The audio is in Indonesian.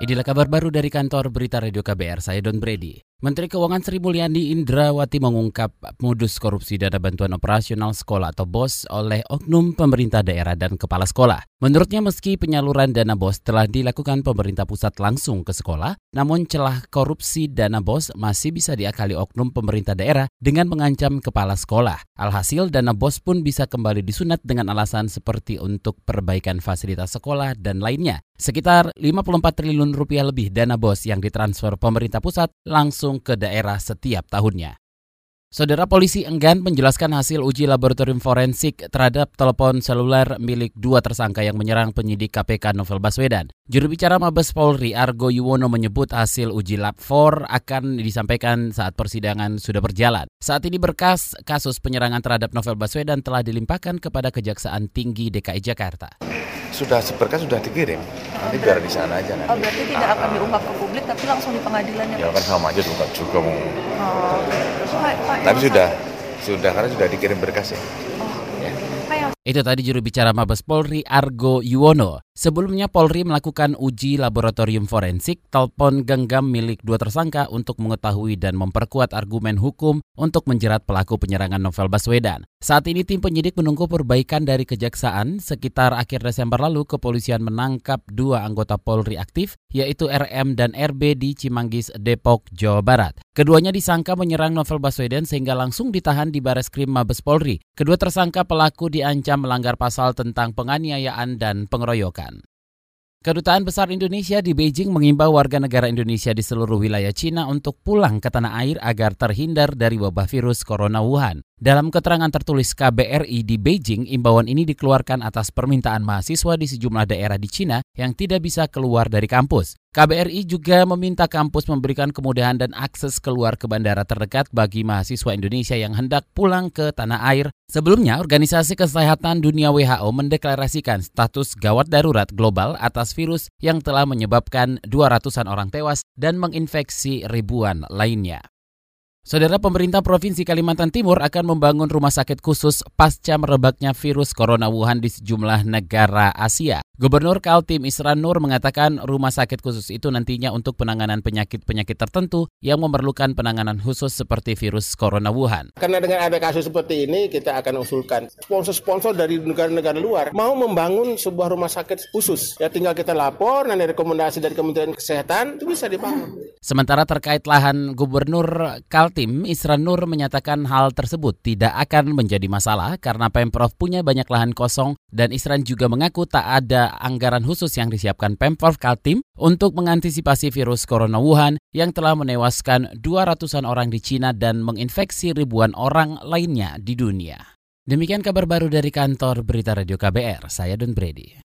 Inilah kabar baru dari kantor berita Radio KBR, saya Don Brady. Menteri Keuangan Sri Mulyani Indrawati mengungkap modus korupsi dana bantuan operasional sekolah atau BOS oleh oknum pemerintah daerah dan kepala sekolah. Menurutnya meski penyaluran dana BOS telah dilakukan pemerintah pusat langsung ke sekolah, namun celah korupsi dana BOS masih bisa diakali oknum pemerintah daerah dengan mengancam kepala sekolah. Alhasil dana BOS pun bisa kembali disunat dengan alasan seperti untuk perbaikan fasilitas sekolah dan lainnya. Sekitar 54 triliun rupiah lebih dana BOS yang ditransfer pemerintah pusat langsung ke daerah setiap tahunnya. Saudara polisi enggan menjelaskan hasil uji laboratorium forensik terhadap telepon seluler milik dua tersangka yang menyerang penyidik KPK Novel Baswedan. Juru bicara Mabes Polri Argo Yuwono menyebut hasil uji lab 4 akan disampaikan saat persidangan sudah berjalan. Saat ini berkas kasus penyerangan terhadap Novel Baswedan telah dilimpahkan kepada Kejaksaan Tinggi DKI Jakarta sudah berkas sudah dikirim nanti biar di sana aja nanti. Oh berarti tidak akan diungkap ke publik tapi langsung di pengadilan ya? Ya kan sama aja juga juga mau. Oh. Tapi sudah sudah karena sudah dikirim berkas ya. Oh. ya. Itu tadi juru bicara Mabes Polri Argo Yuwono. Sebelumnya Polri melakukan uji laboratorium forensik telepon genggam milik dua tersangka untuk mengetahui dan memperkuat argumen hukum untuk menjerat pelaku penyerangan Novel Baswedan. Saat ini tim penyidik menunggu perbaikan dari kejaksaan. Sekitar akhir Desember lalu kepolisian menangkap dua anggota Polri aktif yaitu RM dan RB di Cimanggis, Depok, Jawa Barat. Keduanya disangka menyerang Novel Baswedan sehingga langsung ditahan di Bares Krim Mabes Polri. Kedua tersangka pelaku diancam melanggar pasal tentang penganiayaan dan pengeroyokan. Kedutaan Besar Indonesia di Beijing mengimbau warga negara Indonesia di seluruh wilayah Cina untuk pulang ke tanah air agar terhindar dari wabah virus corona Wuhan. Dalam keterangan tertulis KBRI di Beijing, imbauan ini dikeluarkan atas permintaan mahasiswa di sejumlah daerah di Cina yang tidak bisa keluar dari kampus. KBRI juga meminta kampus memberikan kemudahan dan akses keluar ke bandara terdekat bagi mahasiswa Indonesia yang hendak pulang ke tanah air. Sebelumnya, Organisasi Kesehatan Dunia WHO mendeklarasikan status gawat darurat global atas virus yang telah menyebabkan 200-an orang tewas dan menginfeksi ribuan lainnya. Saudara pemerintah Provinsi Kalimantan Timur akan membangun rumah sakit khusus pasca merebaknya virus corona Wuhan di sejumlah negara Asia. Gubernur Kaltim Isran Nur mengatakan rumah sakit khusus itu nantinya untuk penanganan penyakit-penyakit tertentu yang memerlukan penanganan khusus seperti virus corona Wuhan. Karena dengan ada kasus seperti ini, kita akan usulkan sponsor-sponsor dari negara-negara luar mau membangun sebuah rumah sakit khusus. Ya tinggal kita lapor, nanti rekomendasi dari Kementerian Kesehatan itu bisa dibangun. Sementara terkait lahan Gubernur Kaltim, Isran Nur menyatakan hal tersebut tidak akan menjadi masalah karena Pemprov punya banyak lahan kosong dan Isran juga mengaku tak ada anggaran khusus yang disiapkan Pemprov Kaltim untuk mengantisipasi virus corona Wuhan yang telah menewaskan 200-an orang di Cina dan menginfeksi ribuan orang lainnya di dunia. Demikian kabar baru dari kantor Berita Radio KBR, saya Don Brady.